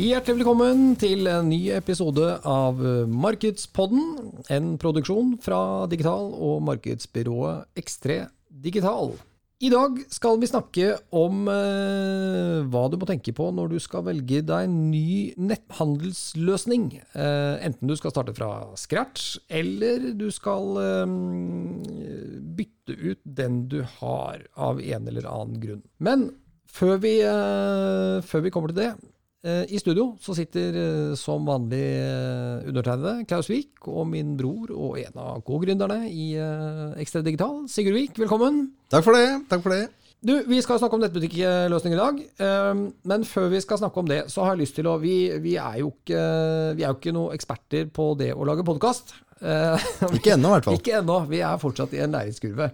Hjertelig velkommen til en ny episode av Markedspodden, en produksjon fra digital- og markedsbyrået X3 Digital. I dag skal vi snakke om eh, hva du må tenke på når du skal velge deg en ny netthandelsløsning. Eh, enten du skal starte fra scratch, eller du skal eh, bytte ut den du har av en eller annen grunn. Men før vi, eh, før vi kommer til det, i studio så sitter eh, som vanlig eh, undertegnede Klaus Wiik og min bror og en av co-gründerne i eh, Ekstra Digital, Sigurd Wiik. Velkommen. Takk for det. takk for det. Du, Vi skal snakke om nettbutikkløsninger i dag, eh, men før vi skal snakke om det, så har jeg lyst til å Vi, vi, er, jo ikke, vi er jo ikke noen eksperter på det å lage podkast. Ikke ennå, i hvert fall. Ikke ennå. Vi er fortsatt i en læringskurve.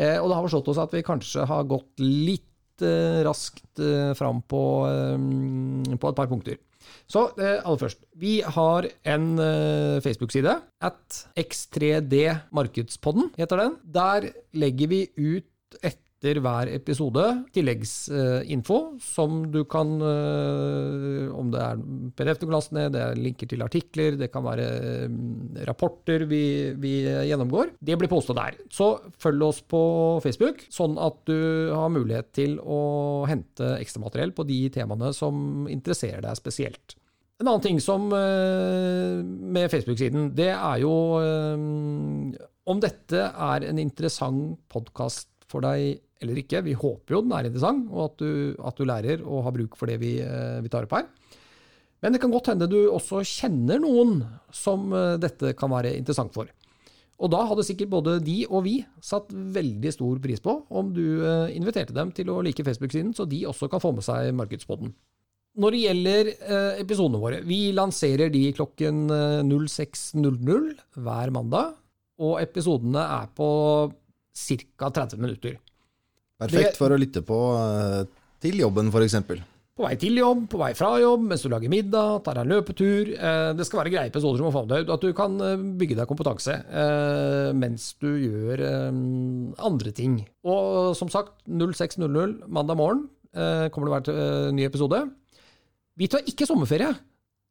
Eh, og det har forstått oss at vi kanskje har gått litt eh, raskt eh, fram på, eh, på et par punkter. Så aller først. Vi har en Facebook-side. At X3D Markedspodden heter den. Der legger vi ut etter hver episode tilleggsinfo som du kan eh, Om det er PDF du kan laste ned, det er linker til artikler, det kan være eh, rapporter vi, vi gjennomgår. Det blir posta der. Så følg oss på Facebook, sånn at du har mulighet til å hente ekstramateriell på de temaene som interesserer deg spesielt. En annen ting som eh, med Facebook-siden, det er jo om dette er en interessant podkast for deg eller ikke. Vi håper jo den er interessant, og at du, at du lærer og har bruk for det vi, eh, vi tar opp her. Men det kan godt hende du også kjenner noen som eh, dette kan være interessant for. Og da hadde sikkert både de og vi satt veldig stor pris på om du eh, inviterte dem til å like Facebook-siden, så de også kan få med seg Markedspodden. Når det gjelder episodene våre, vi lanserer de klokken eh, 06.00 hver mandag, og episodene er på ca. 30 minutter. Perfekt for å lytte på eh, til jobben, f.eks. På vei til jobb, på vei fra jobb, mens du lager middag, tar deg en løpetur. Eh, Det skal være greie episoder som med deg. At du kan eh, bygge deg kompetanse mens du gjør andre ting. Og som sagt, 06.00 mandag morgen kommer det hver en ny episode. Vi tar ikke sommerferie.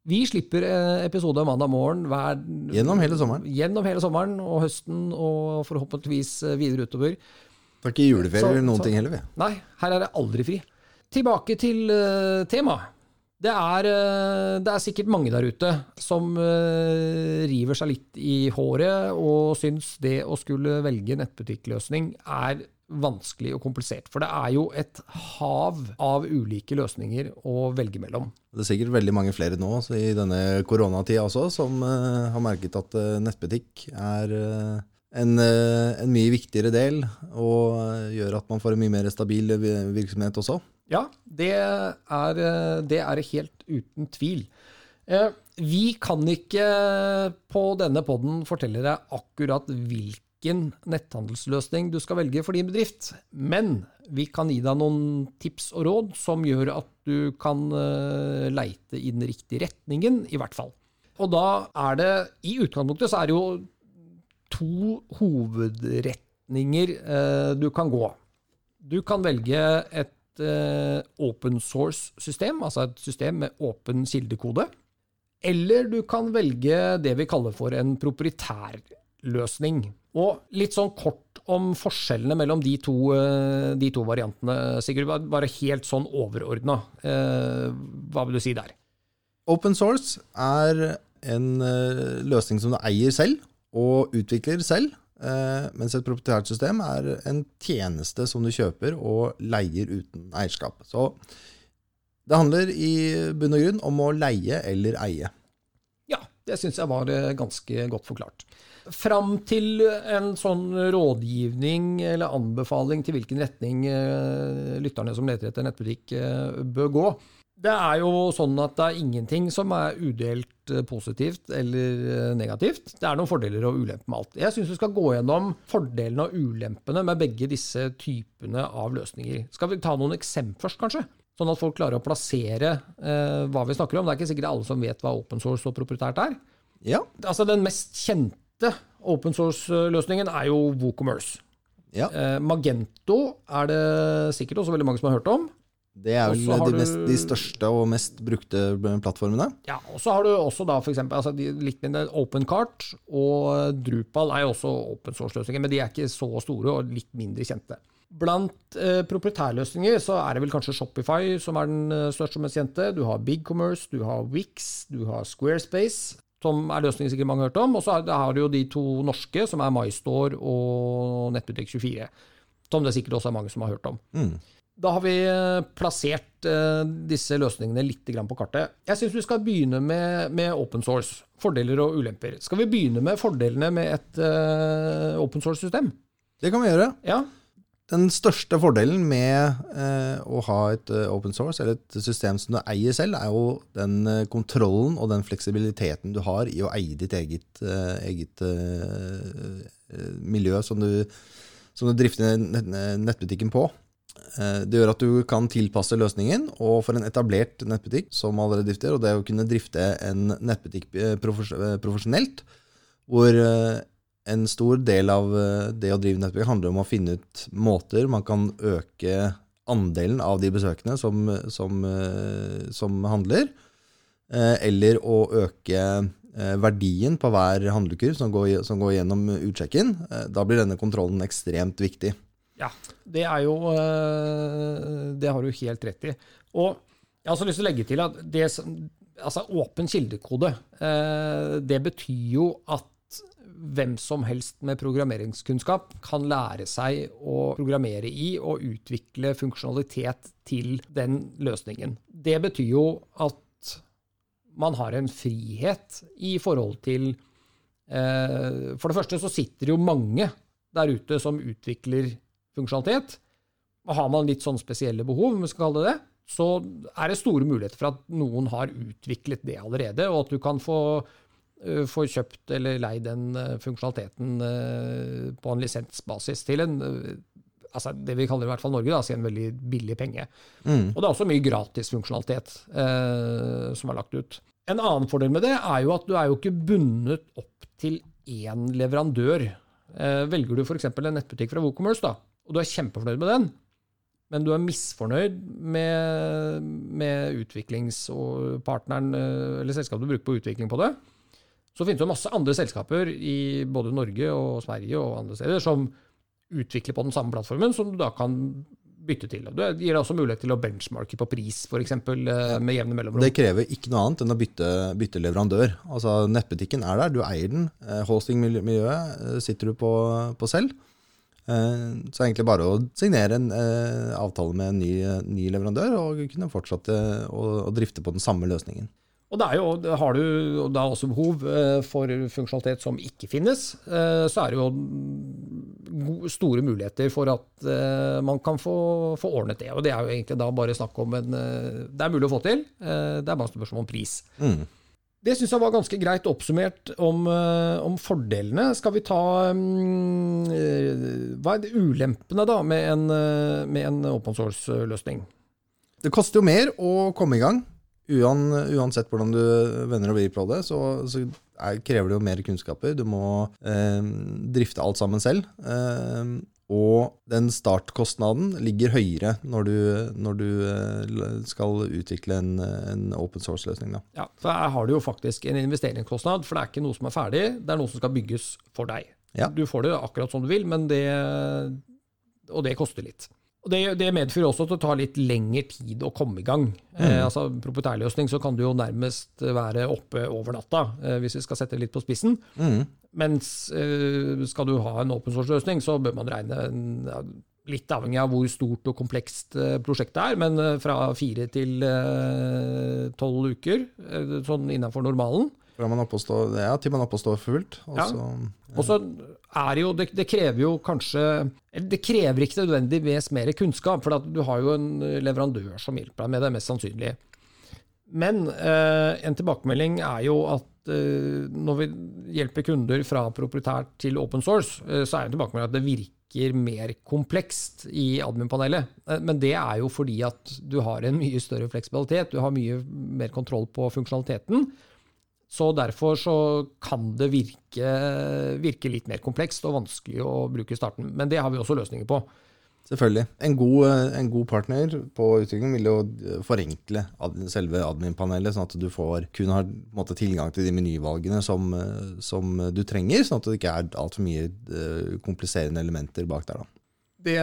Vi slipper eh, episode mandag morgen hver Gjennom hele sommeren. Gjennom hele sommeren og høsten og forhåpentligvis eh, videre utover. Det er ikke juleferie Så- eller noen så- ting heller, vi. Nei, her er det aldri fri. Tilbake til uh, temaet. Det er, eh, det er sikkert mange der ute som eh, river seg litt i håret og syns det å skulle velge nettbutikkløsning er vanskelig og komplisert. For det er jo et hav av ulike løsninger å velge mellom. Det er sikkert veldig mange flere nå så i denne koronatida også, som uh, har merket at uh, nettbutikk er uh, en, en mye viktigere del, og gjør at man får en mye mer stabil virksomhet også. Ja, det er, det er helt uten tvil. Vi kan ikke på denne podden fortelle deg akkurat hvilken netthandelsløsning du skal velge for din bedrift, men vi kan gi deg noen tips og råd som gjør at du kan eh, leite i den riktige retningen, i hvert fall. Og da er det, i utgangspunktet så er det jo to hovedretninger eh, du kan gå. Du kan velge et eh, open source-system, altså et system med åpen kildekode. Eller du kan velge det vi kaller for en proprietær løsning. Og litt sånn kort om forskjellene mellom de to, eh, de to variantene, Sigurd. Bare- helt sånn overordna. Eh, hva vil du si der? Open source er en eh, løsning som du eier selv og utvikler selv, mens et proprietært system er en tjeneste som du kjøper og leier uten eierskap. Så det handler i bunn og grunn om å leie eller eie. Det syns jeg var eh, ganske godt forklart. Fram til en sånn rådgivning eller anbefaling til hvilken retning eh, lytterne som leter etter nettbutikk eh, bør gå. Det er jo sånn at det er ingenting som er udelt positivt eller negativt. Det er noen fordeler og ulemper med alt. Jeg syns vi skal gå gjennom fordelene og ulempene med begge disse typene av løsninger. Skal vi ta noen eksempler først, kanskje? Sånn at folk klarer å plassere eh, hva vi snakker om. Det er ikke sikkert alle som vet hva open source og proprietært er. Ja. Altså Den mest kjente open source-løsningen er jo WooCommerce. ja. Eh, Magento er det sikkert også veldig mange som har hørt om. Det er vel de, mest, de største og mest brukte plattformene. Ja, og så har du også da for eksempel, altså de, litt mindre OpenCart og Drupal er jo også open source-løsninger, men de er ikke så store og litt mindre kjente. Blant eh, proprietærløsninger så er det vel kanskje Shopify som er den eh, største og mest kjente. Du har BigCommerce, du har Wix, du har Squarespace, som er løsninger sikkert mange har hørt om. Og så har, har du jo de to norske, som er MyStore og Nettbutikk24. Som det sikkert også er mange som har hørt om. Da har vi eh, plassert eh, disse løsningene litt grann på kartet. Jeg syns vi skal begynne med, med open source. Fordeler og ulemper. Skal vi begynne med fordelene med et eh, open source-system? Det kan vi gjøre. Ja. Den største fordelen med eh, å ha et eh, open source, eller et system som du eier selv, er jo den eh, kontrollen og den fleksibiliteten du har i å eie ditt eget, eh, eget miljø som du, som du drifter nettbutikken på. Det gjør at du kan tilpasse løsningen, og for en etablert nettbutikk som allerede drifter, og det å kunne drifte en nettbutikk profes- profesjonelt, hvor en stor del av eh, det å drive nettbutikk handler om å finne ut måter man kan øke andelen av de besøkende som, som, eh, som handler, eh, eller å øke verdien på hver handlekurv som går, som går gjennom utsjekken. Da blir denne kontrollen ekstremt viktig. Ja, det er jo Det har du helt rett i. Og jeg har også lyst til å legge til at det Altså, åpen kildekode, det betyr jo at hvem som helst med programmeringskunnskap kan lære seg å programmere i og utvikle funksjonalitet til den løsningen. Det betyr jo at man har en frihet i forhold til eh, For det første så sitter jo mange der ute som utvikler funksjonalitet. Har man litt sånn spesielle behov, om vi skal kalle det det, så er det store muligheter for at noen har utviklet det allerede, og at du kan få, eh, få kjøpt eller leid den eh, funksjonaliteten eh, på en lisensbasis til en altså det vi kaller i hvert fall Norge, da, en veldig billig penge. Og det er også mye gratis funksjonalitet eh, som er lagt ut. En annen fordel med det er jo at du er jo ikke bundet opp til én leverandør. Eh, velger du f.eks. en nettbutikk fra WooCommerce, da, og du er kjempefornøyd med den, men du er misfornøyd med, med utviklingspartneren eller selskapet du bruker på utvikling på det, så finnes det masse andre selskaper i både Norge og Sverige og andre steder som utvikler på den samme plattformen, som du da kan bytte til. Det gir deg også mulighet til å benchmarke på pris, f.eks. med jevne mellomrom. Det krever ikke noe annet enn å bytte, bytte leverandør. Altså Nettbutikken er der, du eier den. Eh, Hostingmiljøet eh, sitter du på, på selv. Så Så er egentlig bare å signere en eh, avtale med en ny, ny leverandør og kunne fortsette å, å drifte på den samme løsningen. Og det er jo, har du da også behov eh, for funksjonalitet som ikke finnes, eh, så er det jo store muligheter for at eh, man kan få, få ordnet det. Og det er jo egentlig da bare snakk om en Det er mulig å få til, det er bare spørsmål om pris. Mm. Det syns jeg var ganske greit oppsummert om, om fordelene. Skal vi ta eh, Hva er det ulempene da med en, med en open source-løsning? Det koster jo mer å komme i gang. Uan, uansett hvordan du vender og vrir på det, så, så er, krever det jo mer kunnskaper. Du må eh, drifte alt sammen selv. Eh, og den startkostnaden ligger høyere når du, når du eh, skal utvikle en, en open source-løsning. Ja, for Her har du jo faktisk en investeringskostnad, for det er ikke noe som er ferdig, det er noe som skal bygges for deg. Ja. Du får det akkurat som du vil, men det, og det koster litt. Og det, det medfører også at det tar litt lengre tid å komme i gang. Eh, altså Proprietærløsning så kan du jo nærmest være oppe over natta, eh, hvis vi skal sette det litt på spissen. Mens eh, skal du ha en open source-løsning, så bør man regne ja, litt avhengig av hvor stort og komplekst eh, prosjektet er, men eh, fra fire til eh, tolv uker, eh, sånn innenfor normalen. Fra man er oppe og står, ja, til man er oppe og står fullt. Og Ja. så, Og så er jo, det, det krever jo kanskje Det krever ikke nødvendigvis mer kunnskap, for du har jo en leverandør som hjelper deg med det, mest sannsynlig. Men eh, en tilbakemelding er jo at eh, når vi hjelper kunder fra proprietært til open source, eh, så er jo tilbakemeldingen at det virker mer komplekst i admin-panelet. Eh, men det er jo fordi at du har en mye større fleksibilitet, du har mye mer kontroll på funksjonaliteten. Så derfor så kan det virke, virke litt mer komplekst og vanskelig å bruke i starten. Men det har vi også løsninger på. Selvfølgelig. En god, en god, partner på utviklingen vil jo forenkle selve admin-panelet, sånn at du får, kun har måte, tilgang til de menyvalgene som, som, du trenger, sånn at det ikke er altfor mye eh, kompliserende elementer bak der. Da. Det,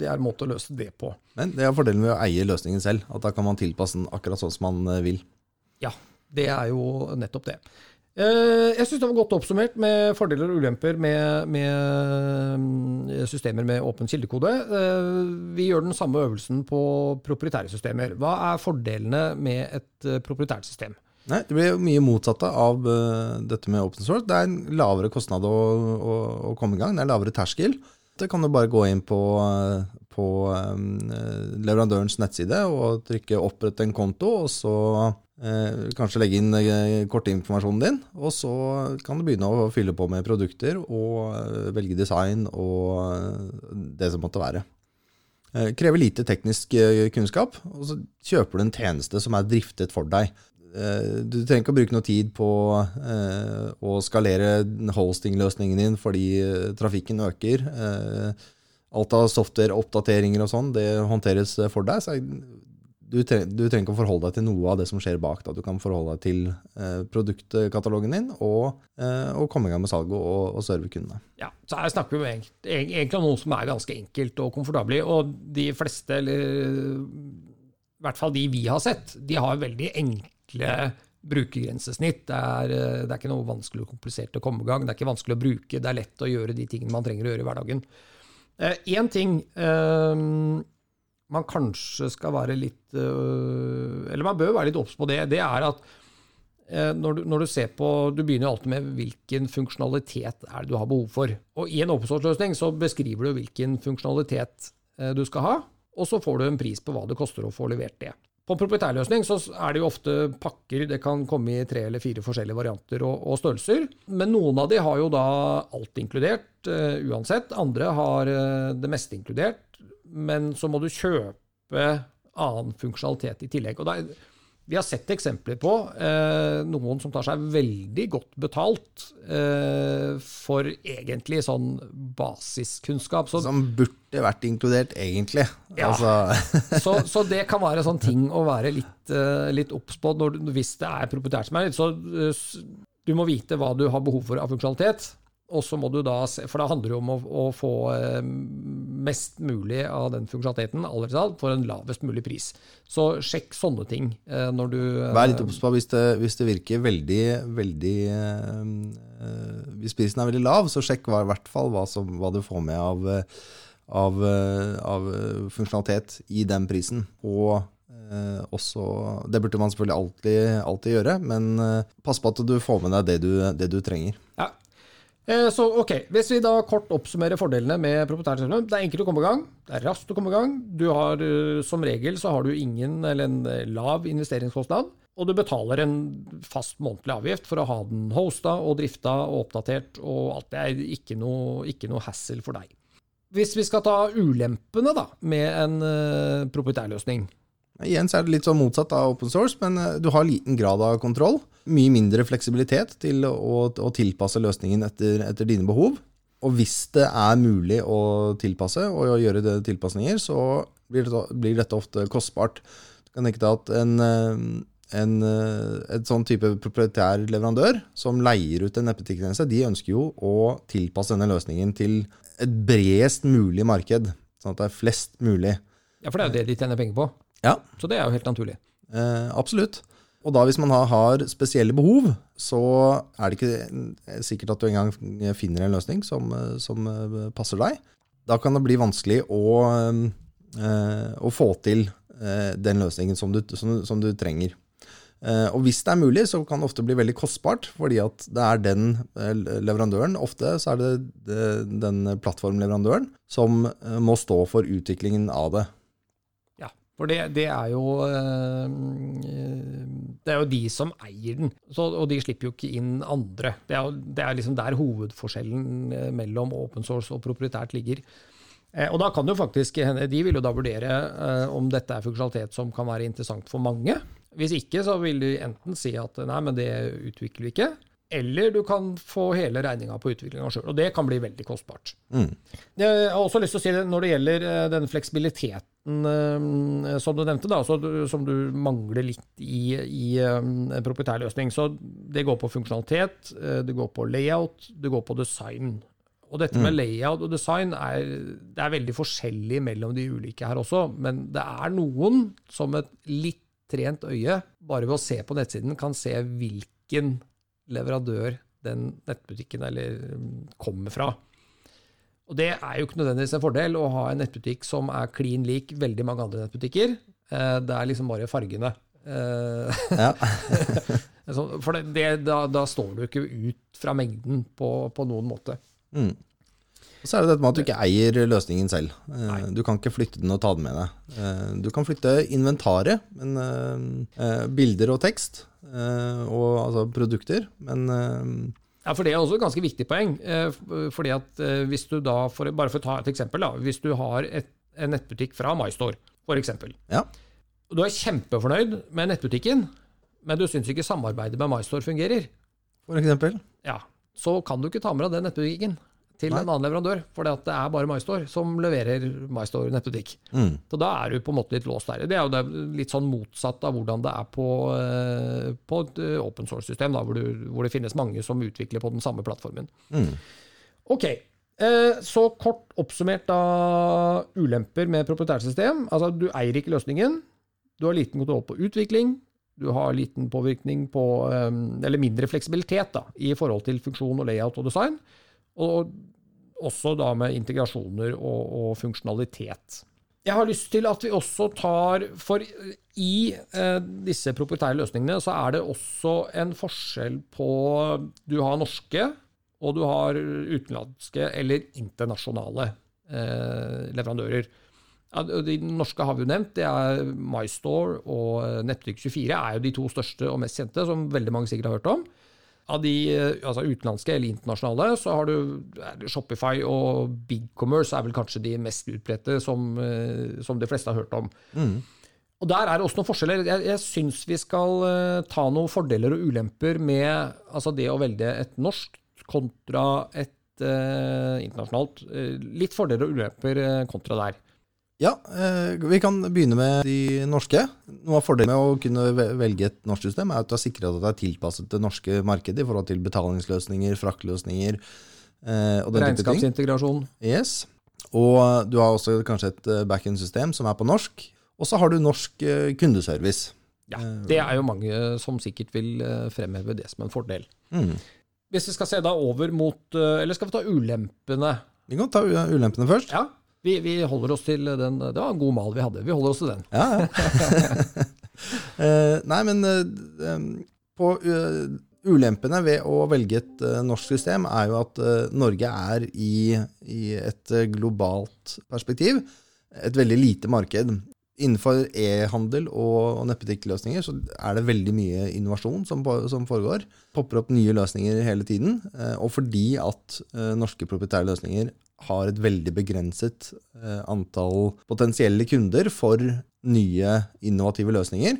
det, er en måte å løse det på. Men det er fordelen ved å eie løsningen selv. At da kan man tilpasse den akkurat sånn som man eh, vil. Ja, det er jo nettopp det. Eh, jeg syns det var godt oppsummert med fordeler og ulemper med, med mm, systemer med åpen kildekode. Eh, vi gjør den samme øvelsen på proprietære systemer. Hva er fordelene med et eh, proprietært system? Nei, Det blir mye motsatte av dette med open source. Det er en lavere kostnad å, å, å komme i gang. Det er lavere terskel. Det kan du bare gå inn på, på um, leverandørens nettside og trykke 'opprett en konto', og så Eh, kanskje legge inn eh, kortinformasjonen din, og så kan du begynne å fylle på med produkter og eh, velge design og eh, det som måtte være. Eh, krever lite teknisk eh, kunnskap, og så kjøper du en tjeneste som er driftet for deg. Du trenger ikke å bruke noe tid på å skalere hosting-løsningen din fordi trafikken øker. Alt av software-oppdateringer og sånn, det håndteres for deg. Så du, trenger, du, trenger ikke å forholde deg til noe av det som skjer bak. Da. Du kan forholde deg til eh, produktkatalogen din og, eh, og, komme i gang med salget og, og serve kundene. Ja, så her snakker vi egentlig om noe som er ganske enkelt og komfortabelt. Og de fleste, eller i hvert fall de vi har sett, de har veldig enkle brukergrensesnitt. Det er, eh, det er ikke noe vanskelig og komplisert å komme i gang. Det er ikke vanskelig å bruke. Det er lett å gjøre de tingene man trenger å gjøre i hverdagen. Én eh, ting eh, man kanskje skal være litt eh, Eller man bør være litt obs på det. Det er at øh, når du, når du, ser på Du begynner jo alltid med hvilken funksjonalitet er det du har behov for. Og I en open så beskriver du hvilken funksjonalitet øh, du skal ha, og så får du en pris på hva det koster å få levert det. På proprietærløsning så er det jo ofte pakker. Det kan komme i tre eller fire forskjellige varianter og, og størrelser. Men noen av de har jo da alt inkludert, uh, uansett. Andre har uh, det meste inkludert men så må du kjøpe annen funksjonalitet i tillegg. Og da, vi har sett eksempler på eh, noen som tar seg veldig godt betalt eh, for egentlig sånn basiskunnskap. Så, som burde vært inkludert, egentlig. Ja. Altså. så, så, det kan være sånn ting å være litt, eh, litt obs på hvis det er proprietært som er litt. Så eh, du må vite hva du har behov for av funksjonalitet. Og så må du da se, For det handler jo om å, å få eh, mest mulig av den funksjonaliteten allerede for en lavest mulig pris. Så sjekk sånne ting eh, når du eh, Vær litt obs på hvis, det virker veldig, veldig Hvis prisen er veldig lav, så sjekk i hvert fall hva, som, hva du får med av, av, av, funksjonalitet i den prisen. Og også, det burde man selvfølgelig alltid, alltid gjøre, men pass på at du får med deg det du, det du trenger. Ja, så ok, Hvis vi da kort oppsummerer fordelene med proprietært selskap. Det er enkelt å komme i gang, det er raskt å komme i gang. Du har eh, Som regel så har du ingen eller en eh, lav investeringskostnad. Og du betaler en fast månedlig avgift for å ha den hosta og drifta og oppdatert. og alt Det er ikke noe, ikke noe hassle for deg. Hvis vi skal ta ulempene da, med en uh, proprietærløsning, Igjen så er det litt sånn motsatt av open source, men eh, du har liten grad av kontroll. Mye mindre fleksibilitet til å, å tilpasse løsningen etter, etter, dine behov. Og hvis det er mulig å tilpasse og å gjøre det tilpasninger, så blir dette, blir dette ofte kostbart. Du kan tenke deg at en, eh, en, eh, et sånn type proprietær leverandør som leier ut en nettbutikktjeneste, de ønsker jo å tilpasse denne løsningen til et bredest mulig marked. Sånn at det er flest mulig. Ja, for det er jo det de tjener penger på. Ja. Så det er jo helt naturlig. Eh, absolutt. Og da hvis man har, spesielle behov, så er det ikke sikkert at du engang finner en løsning som, som eh, passer deg. Da kan det bli vanskelig å, eh, å få til eh, den løsningen som du, som, som du trenger. Eh, og hvis det er mulig, så kan det ofte bli veldig kostbart, fordi at det er den eh, leverandøren, ofte så er det, det den plattformleverandøren, som må stå for utviklingen av det. For det, det, er jo eh, Det er jo de som eier den, så, og de slipper jo ikke inn andre. Det er, det er liksom der hovedforskjellen eh, mellom open source og proprietært ligger. Eh, og da kan jo faktisk hende, De vil jo da vurdere om dette er funksjonalitet som kan være interessant for mange. Hvis ikke, så vil de enten si at nei, men det utvikler vi ikke. Eller du kan få hele regninga på utviklinga sjøl. Og det kan bli veldig kostbart. Mm. Jeg har også lyst til å si det når det gjelder den fleksibiliteten som du nevnte, da, som du mangler litt i, i eh, en proprietærløsning. Så det går på funksjonalitet, det går på layout, det går på design. Og dette med mm. layout og design er, det er veldig forskjellig mellom de ulike her også, men det er noen som et litt trent øye, bare ved å se på nettsiden, kan se hvilken leverandør den nettbutikken eller, mm, kommer fra. Og Det er jo ikke nødvendigvis en fordel å ha en nettbutikk som er klin lik veldig mange andre nettbutikker. Eh, det er liksom bare fargene. Eh, ja. For det, det, da, da, står du ikke ut fra mengden på, på noen måte. Mm. Og så er det dette med at du ikke eier løsningen selv. Eh, Nei. Du kan ikke flytte den og ta den med deg. Du kan flytte inventaret, men bilder og tekst og altså produkter, men ja, for Det er også et ganske viktig poeng. Eh, fordi at hvis du da, for, Bare for å ta et eksempel. da, Hvis du har et, en nettbutikk fra MyStore, f.eks. Ja. Du er kjempefornøyd med nettbutikken, men du syns ikke samarbeidet med MyStore fungerer. For eksempel? Ja, Så kan du ikke ta med deg den nettbutikken til Nei. en annen leverandør. For det er bare MyStore som leverer MyStore nettbutikk. Mm. Så da er du på en måte litt låst der. Det er jo litt sånn motsatt av hvordan det er på, eh, på et eh, open source-system, hvor, hvor, det finnes mange som utvikler på den samme plattformen. Mm. Ok, eh, så kort oppsummert da ulemper med proprietærsystem. Altså, du eier ikke løsningen. Du har liten kontroll på utvikling. Du har liten påvirkning på, eller mindre fleksibilitet da, i forhold til funksjon og layout og design. Og også da med integrasjoner og, og, funksjonalitet. Jeg har lyst til at vi også tar For i eh, disse proprietære løsningene så er det også en forskjell på Du har norske, og du har utenlandske eller internasjonale eh, leverandører. De norske har vi jo nevnt. Det er MyStore og eh, Nettbutikk24 er jo de to største og mest kjente, som veldig mange sikkert har hørt om. Av de eh, altså utenlandske eller internasjonale, så har du Shopify og BigCommerce er vel kanskje de mest utbredte som, eh, som de fleste har hørt om. Mm. Og Der er det også noen forskjeller. Jeg, jeg syns vi skal uh, ta noen fordeler og ulemper med altså det å velge et norsk kontra et eh, internasjonalt. Litt fordeler og ulemper kontra der. Ja, eh, vi kan begynne med de norske. Noe av fordelen med å kunne velge et norsk system, er at du har sikret at det er tilpasset det norske markedet i forhold til betalingsløsninger, fraktløsninger eh, og den Regnskapsintegrasjon. Yes. Og du har også kanskje et eh, backend-system som er på norsk. Og så har du norsk kundeservice. Ja, Det er jo mange som sikkert vil fremheve det som en fordel. Mm. Hvis vi skal se da over mot Eller skal vi ta ulempene? Vi kan ta ulempene først. Ja, vi, vi, holder oss til den Det var en god mal vi hadde. Vi holder oss til den. Ja, ja. uh, nei, men uh, på uh, Ulempene ved å velge et norsk system er jo at Norge er i, i et globalt perspektiv et veldig lite marked. Innenfor e-handel og, og nettbutikkløsninger så er det veldig mye innovasjon som, som, foregår. Popper opp nye løsninger hele tiden. Og fordi at norske proprietære løsninger har et veldig begrenset eh, antall potensielle kunder for nye innovative løsninger,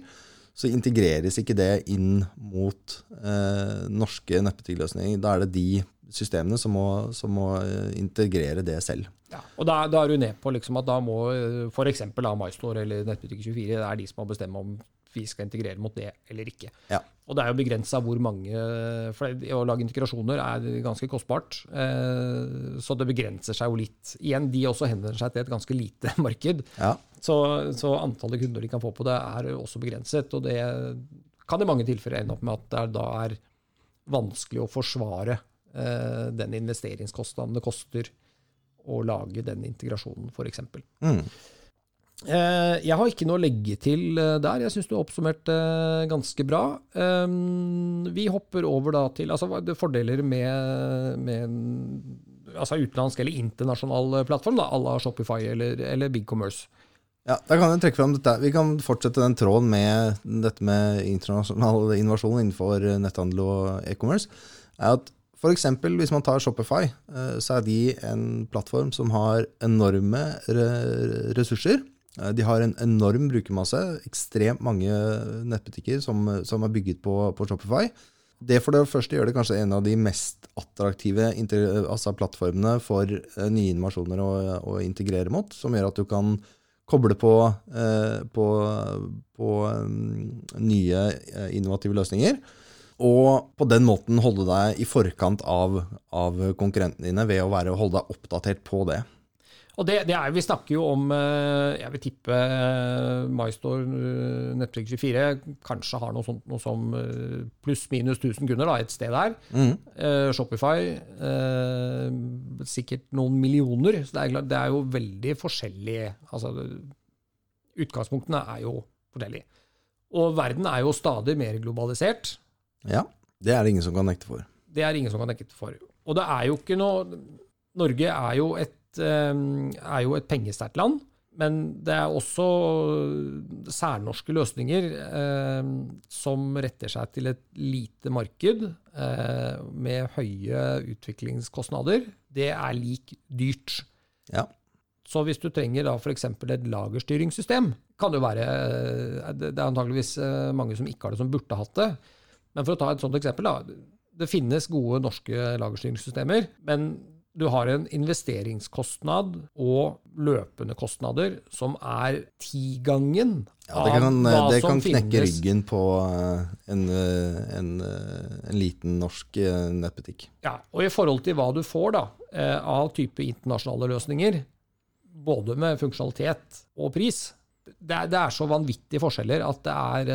så integreres ikke det inn mot eh, norske nettbutikkløsninger. Da er det de systemene som må, som må eh, integrere det selv. Ja, og da, da, er du ned på liksom at da må eh, f.eks. MyStore eller Nettbutikk24 det er de som må bestemme om vi skal integrere mot det eller ikke. Ja. Og det er jo begrensa hvor mange For å lage integrasjoner er ganske kostbart. Eh, så det begrenser seg jo litt. Igjen, de også henvender seg til et ganske lite marked. Ja. Så, så, antallet kunder de kan få på det, er også begrenset. Og det kan i mange tilfeller ende opp med at det da er vanskelig å forsvare eh, den investeringskostnaden det koster å lage den integrasjonen, f.eks. Mm. Eh, jeg har ikke noe å legge til eh, der. Jeg syns du har oppsummert ganske bra. Eh, vi hopper over da til altså, fordeler med, med altså utenlandsk eller internasjonal plattform, da, à la Shopify eller, eller BigCommerce. Ja, da kan jeg trekke frem dette. Vi kan fortsette den tråden med dette med internasjonal innovasjon innenfor netthandel og e-commerce. er at eksempel, hvis man tar Shopify, eh, så er de en plattform som har enorme ressurser. Eh, de har en enorm brukermasse, ekstremt mange nettbutikker som, som er bygget på, på, Shopify. Det for det første gjør det kanskje en av de mest attraktive altså plattformene for eh, nye innovasjoner å, å, integrere mot, som gjør at du kan koble på, eh, på, på um, nye innovative løsninger. Og på den måten holde deg i forkant av, av konkurrentene dine ved å være, holde deg oppdatert på det. Og det, det er, Vi snakker jo om eh, jeg vil tippe eh, MyStore eh, Nettbutikk 24 kanskje har noe sånt noe som pluss-minus 1000 kunder da, et sted der. Mm. Uh, Shopify uh, sikkert noen millioner. så det er, det er jo veldig forskjellig. altså Utgangspunktene er jo forskjellige. Og verden er jo stadig mer globalisert. Ja, det er det ingen som kan nekte for. Det er ingen som kan nekte for. Og det er jo ikke noe Norge er jo et, er jo et pengesterkt land, men det er også særnorske løsninger eh, som retter seg til et lite marked eh, med høye utviklingskostnader. Det er lik dyrt. Ja. Så hvis du trenger da f.eks. et lagerstyringssystem, kan det jo være eh, Det er antageligvis eh, mange som ikke har det, som burde hatt det. Men for å ta et sånt eksempel, da. Det finnes gode norske lagerstyringssystemer, men du har en investeringskostnad og løpende kostnader som er tigangen ja, det kan, hva det kan knekke ryggen på eh, en, eh, en, eh, en, liten norsk nettbutikk. Ja, og i forhold til hva du får da, av type internasjonale løsninger, både med funksjonalitet og pris, det er, det er, så vanvittige forskjeller at det er,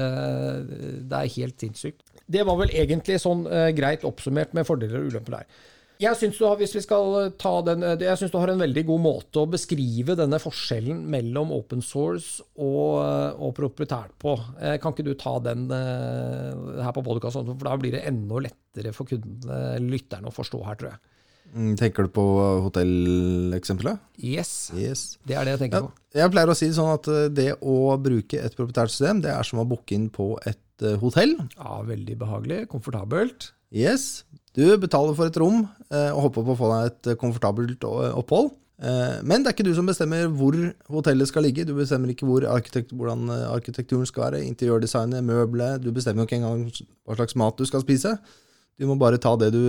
det er helt sinnssykt. Det var vel egentlig sånn greit oppsummert med fordeler og ulemper der. Jeg syns du, eh, eh, jeg du har en veldig god måte å beskrive denne forskjellen mellom open source og, og proprietært på. Kan ikke du ta den her på podkasten, for da blir det enda lettere for kundene, lytterne, å forstå her, tror jeg. Mm, tenker du på hotelleksempelet? Yes. yes. Det er det jeg tenker på. Jeg pleier å si det sånn at det å bruke et proprietært system, det er som å booke inn på et Eh, hotell. Ja, Veldig behagelig. Komfortabelt. Yes. Du betaler for et rom eh, og håper på å få deg et eh, komfortabelt opphold. Men det er ikke du som bestemmer hvor hotellet skal ligge. Du bestemmer ikke hvor arkitekt, hvordan arkitekturen skal være, interiørdesignet, møbelet. Du bestemmer ikke engang hva slags mat du skal spise. Du må bare ta det, du,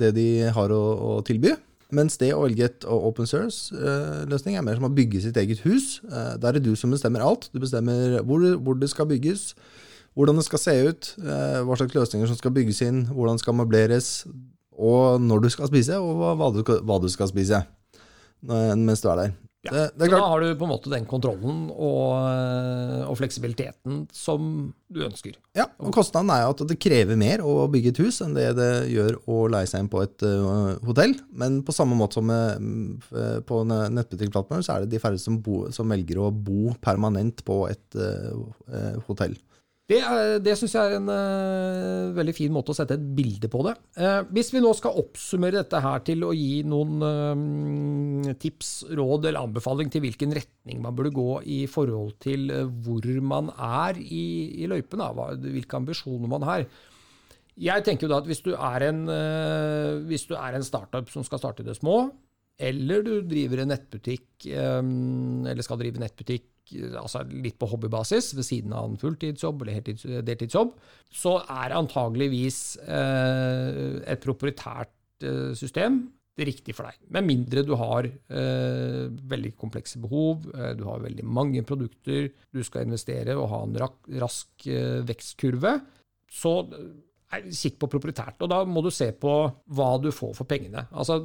det de har å, å, tilby. Mens det å velge et open source-løsning er mer som å bygge sitt eget hus. Der er det du som bestemmer alt. Du bestemmer hvor, hvor det skal bygges, hvordan det skal se ut, eh, hva slags løsninger som skal bygges inn, hvordan det skal møbleres, og når du skal spise, og hva du, hva du skal spise mens du er der. Ja, det, det er da har du på en måte den kontrollen og, eh, og, fleksibiliteten som du ønsker. Ja, og kostnaden er jo at det krever mer å bygge et hus enn det det gjør å leie seg inn på et uh, hotell. Men på samme måte som med, uh, på nettbutikkplattformen, så er det de færreste som, som, velger å bo permanent på et uh, hotell. Det, det syns jeg er en uh, veldig fin måte å sette et bilde på det. Uh, hvis vi nå skal oppsummere dette her til å gi noen uh, tips, råd eller anbefaling til hvilken retning man burde gå i forhold til hvor man er i, i løypen, da, hvilke ambisjoner man har. Jeg tenker jo da at hvis du en, hvis du er en startup som skal starte i det små, eller du driver en nettbutikk, eller skal drive nettbutikk altså litt på hobbybasis ved siden av en fulltidsjobb eller deltidsjobb, så er antageligvis eh, et proprietært eh, system det riktige for deg. Med mindre du har eh, veldig komplekse behov, eh, du har veldig mange produkter, du skal investere og ha en rask vekstkurve. Så kikk på proprietært. Og da må du se på hva du får for pengene. Altså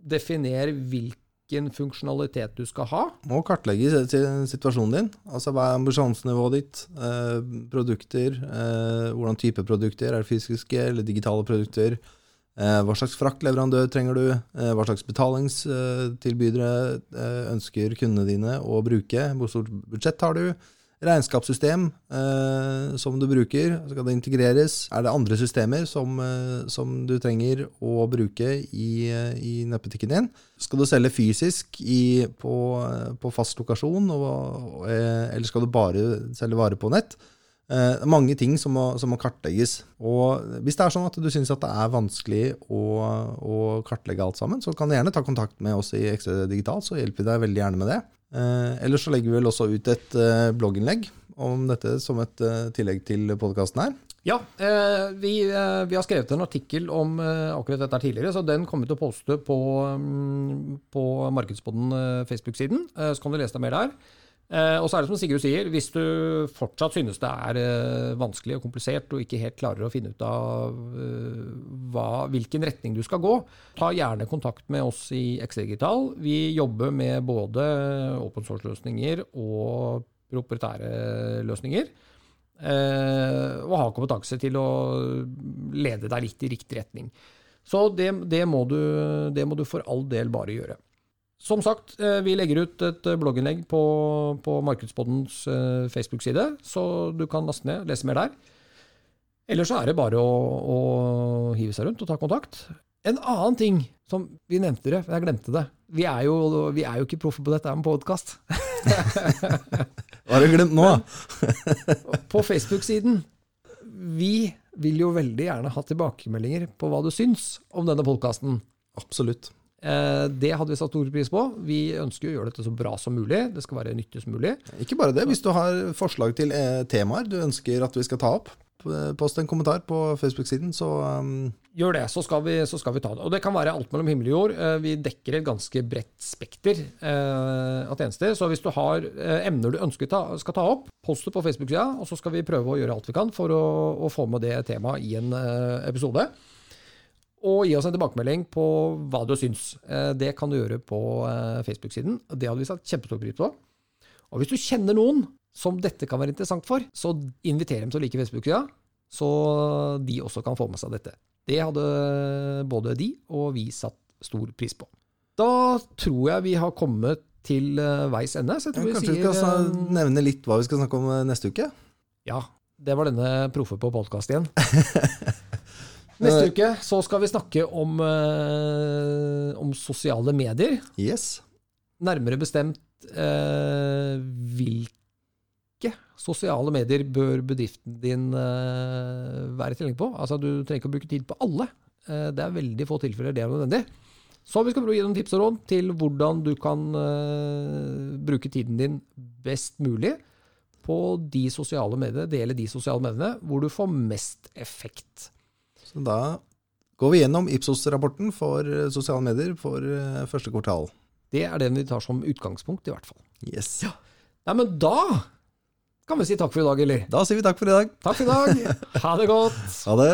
definer hvilke hvilken funksjonalitet du skal ha. Må kartlegge situasjonen din. Altså Hva er ambisjonsnivået ditt? Eh, produkter, eh, hvordan type produkter? Er det fysiske eller digitale produkter? Eh, hva slags fraktleverandør trenger du? Hva slags betalingstilbydere ønsker kundene dine å bruke? Hvor stort budsjett har du? Regnskapssystem eh, som du bruker? Skal det integreres? Er det andre systemer som, eh, som du trenger å bruke i, eh, i nettbutikken din? Skal du selge fysisk i, på, eh, på fast lokasjon, og, og, eh, eller skal du bare selge varer på nett? Eh, mange ting som må, som må kartlegges. Og hvis det er sånn at du syns det er vanskelig å, å, kartlegge alt sammen, så kan du gjerne ta kontakt med oss i XD Digital, så hjelper vi deg veldig gjerne med det. Eh, ellers så legger vi vel også ut et eh, blogginnlegg om dette som et eh, tillegg til podkasten her. Ja, vi, vi, har skrevet en artikkel om akkurat dette tidligere, så den kommer vi til å poste på, um, på Markedspodden Facebook-siden. så kan du lese deg mer der. Og så er det som Sigurd sier, hvis du fortsatt synes det er vanskelig og komplisert og ikke helt klarer å finne ut av hva, hvilken retning du skal gå, ta gjerne kontakt med oss i XD Digital. Vi jobber med både open source-løsninger og proprietære løsninger. Eh, og har kompetanse til å lede deg litt i riktig retning. Så det, det, må du, det, må du, for all del bare gjøre. Som sagt, eh, vi legger ut et blogginnlegg på, på Markedspoddens eh, Facebook-side, så du kan laste ned, lese mer der. Ellers så er det bare å, å hive seg rundt og ta kontakt. En annen ting som vi nevnte det, jeg glemte det. Vi er jo, vi er jo ikke proffe på dette med podkast. Hva har du glemt nå? på Facebook-siden. Vi vil jo veldig gjerne ha tilbakemeldinger på hva du syns om denne podkasten. Absolutt. Eh, det hadde vi satt stor pris på. Vi ønsker å gjøre dette så bra som mulig. Det skal være nyttig som mulig. Ikke bare det. Hvis du har forslag til eh, temaer du ønsker at vi skal ta opp, post en kommentar på Facebook-siden, så um Gjør det, så skal, vi, så skal, vi, ta det. Og det kan være alt mellom himmel og jord. Eh, vi dekker et ganske bredt spekter eh, av tjenester. Så hvis du har eh, emner du ønsker ta, skal ta opp, post det på Facebook-sida, og så skal vi prøve å gjøre alt vi kan for å, å få med det temaet i en episode. Og gi oss en tilbakemelding på hva du syns. Det kan du gjøre på Facebook-siden. Det hadde vi satt kjempestor pris på. Og hvis du kjenner noen som dette kan være interessant for, så inviter dem til å like Facebook-sida, så de også kan få med seg dette. Det hadde både de og vi satt stor pris på. Da tror jeg vi har kommet til eh, veis ende. Ja, kanskje vi skal eh, nevne litt hva vi skal snakke om eh, neste uke? Ja, det var denne Proffe på podkast igjen. neste uke så skal vi snakke om, om sosiale medier. Yes. Nærmere bestemt eh, hvilke sosiale medier bør bedriften din eh, være tilgjengelig på? Altså, Du trenger ikke å bruke tid på alle. Uh, det er veldig få tilfeller det er nødvendig. Så vi skal prøve å gi noen tips og råd til hvordan du kan uh, bruke tiden din best mulig på de sosiale mediene, dele de sosiale mediene hvor du får mest effekt. Så da går vi gjennom Ipsos-rapporten for sosiale medier for første kvartal. Det er den vi tar som utgangspunkt, i hvert fall. Yes. Ja. Nei, men da kan vi si takk for i dag, eller? Da sier vi takk for i dag. Takk for i dag. Ha det godt. Ha det.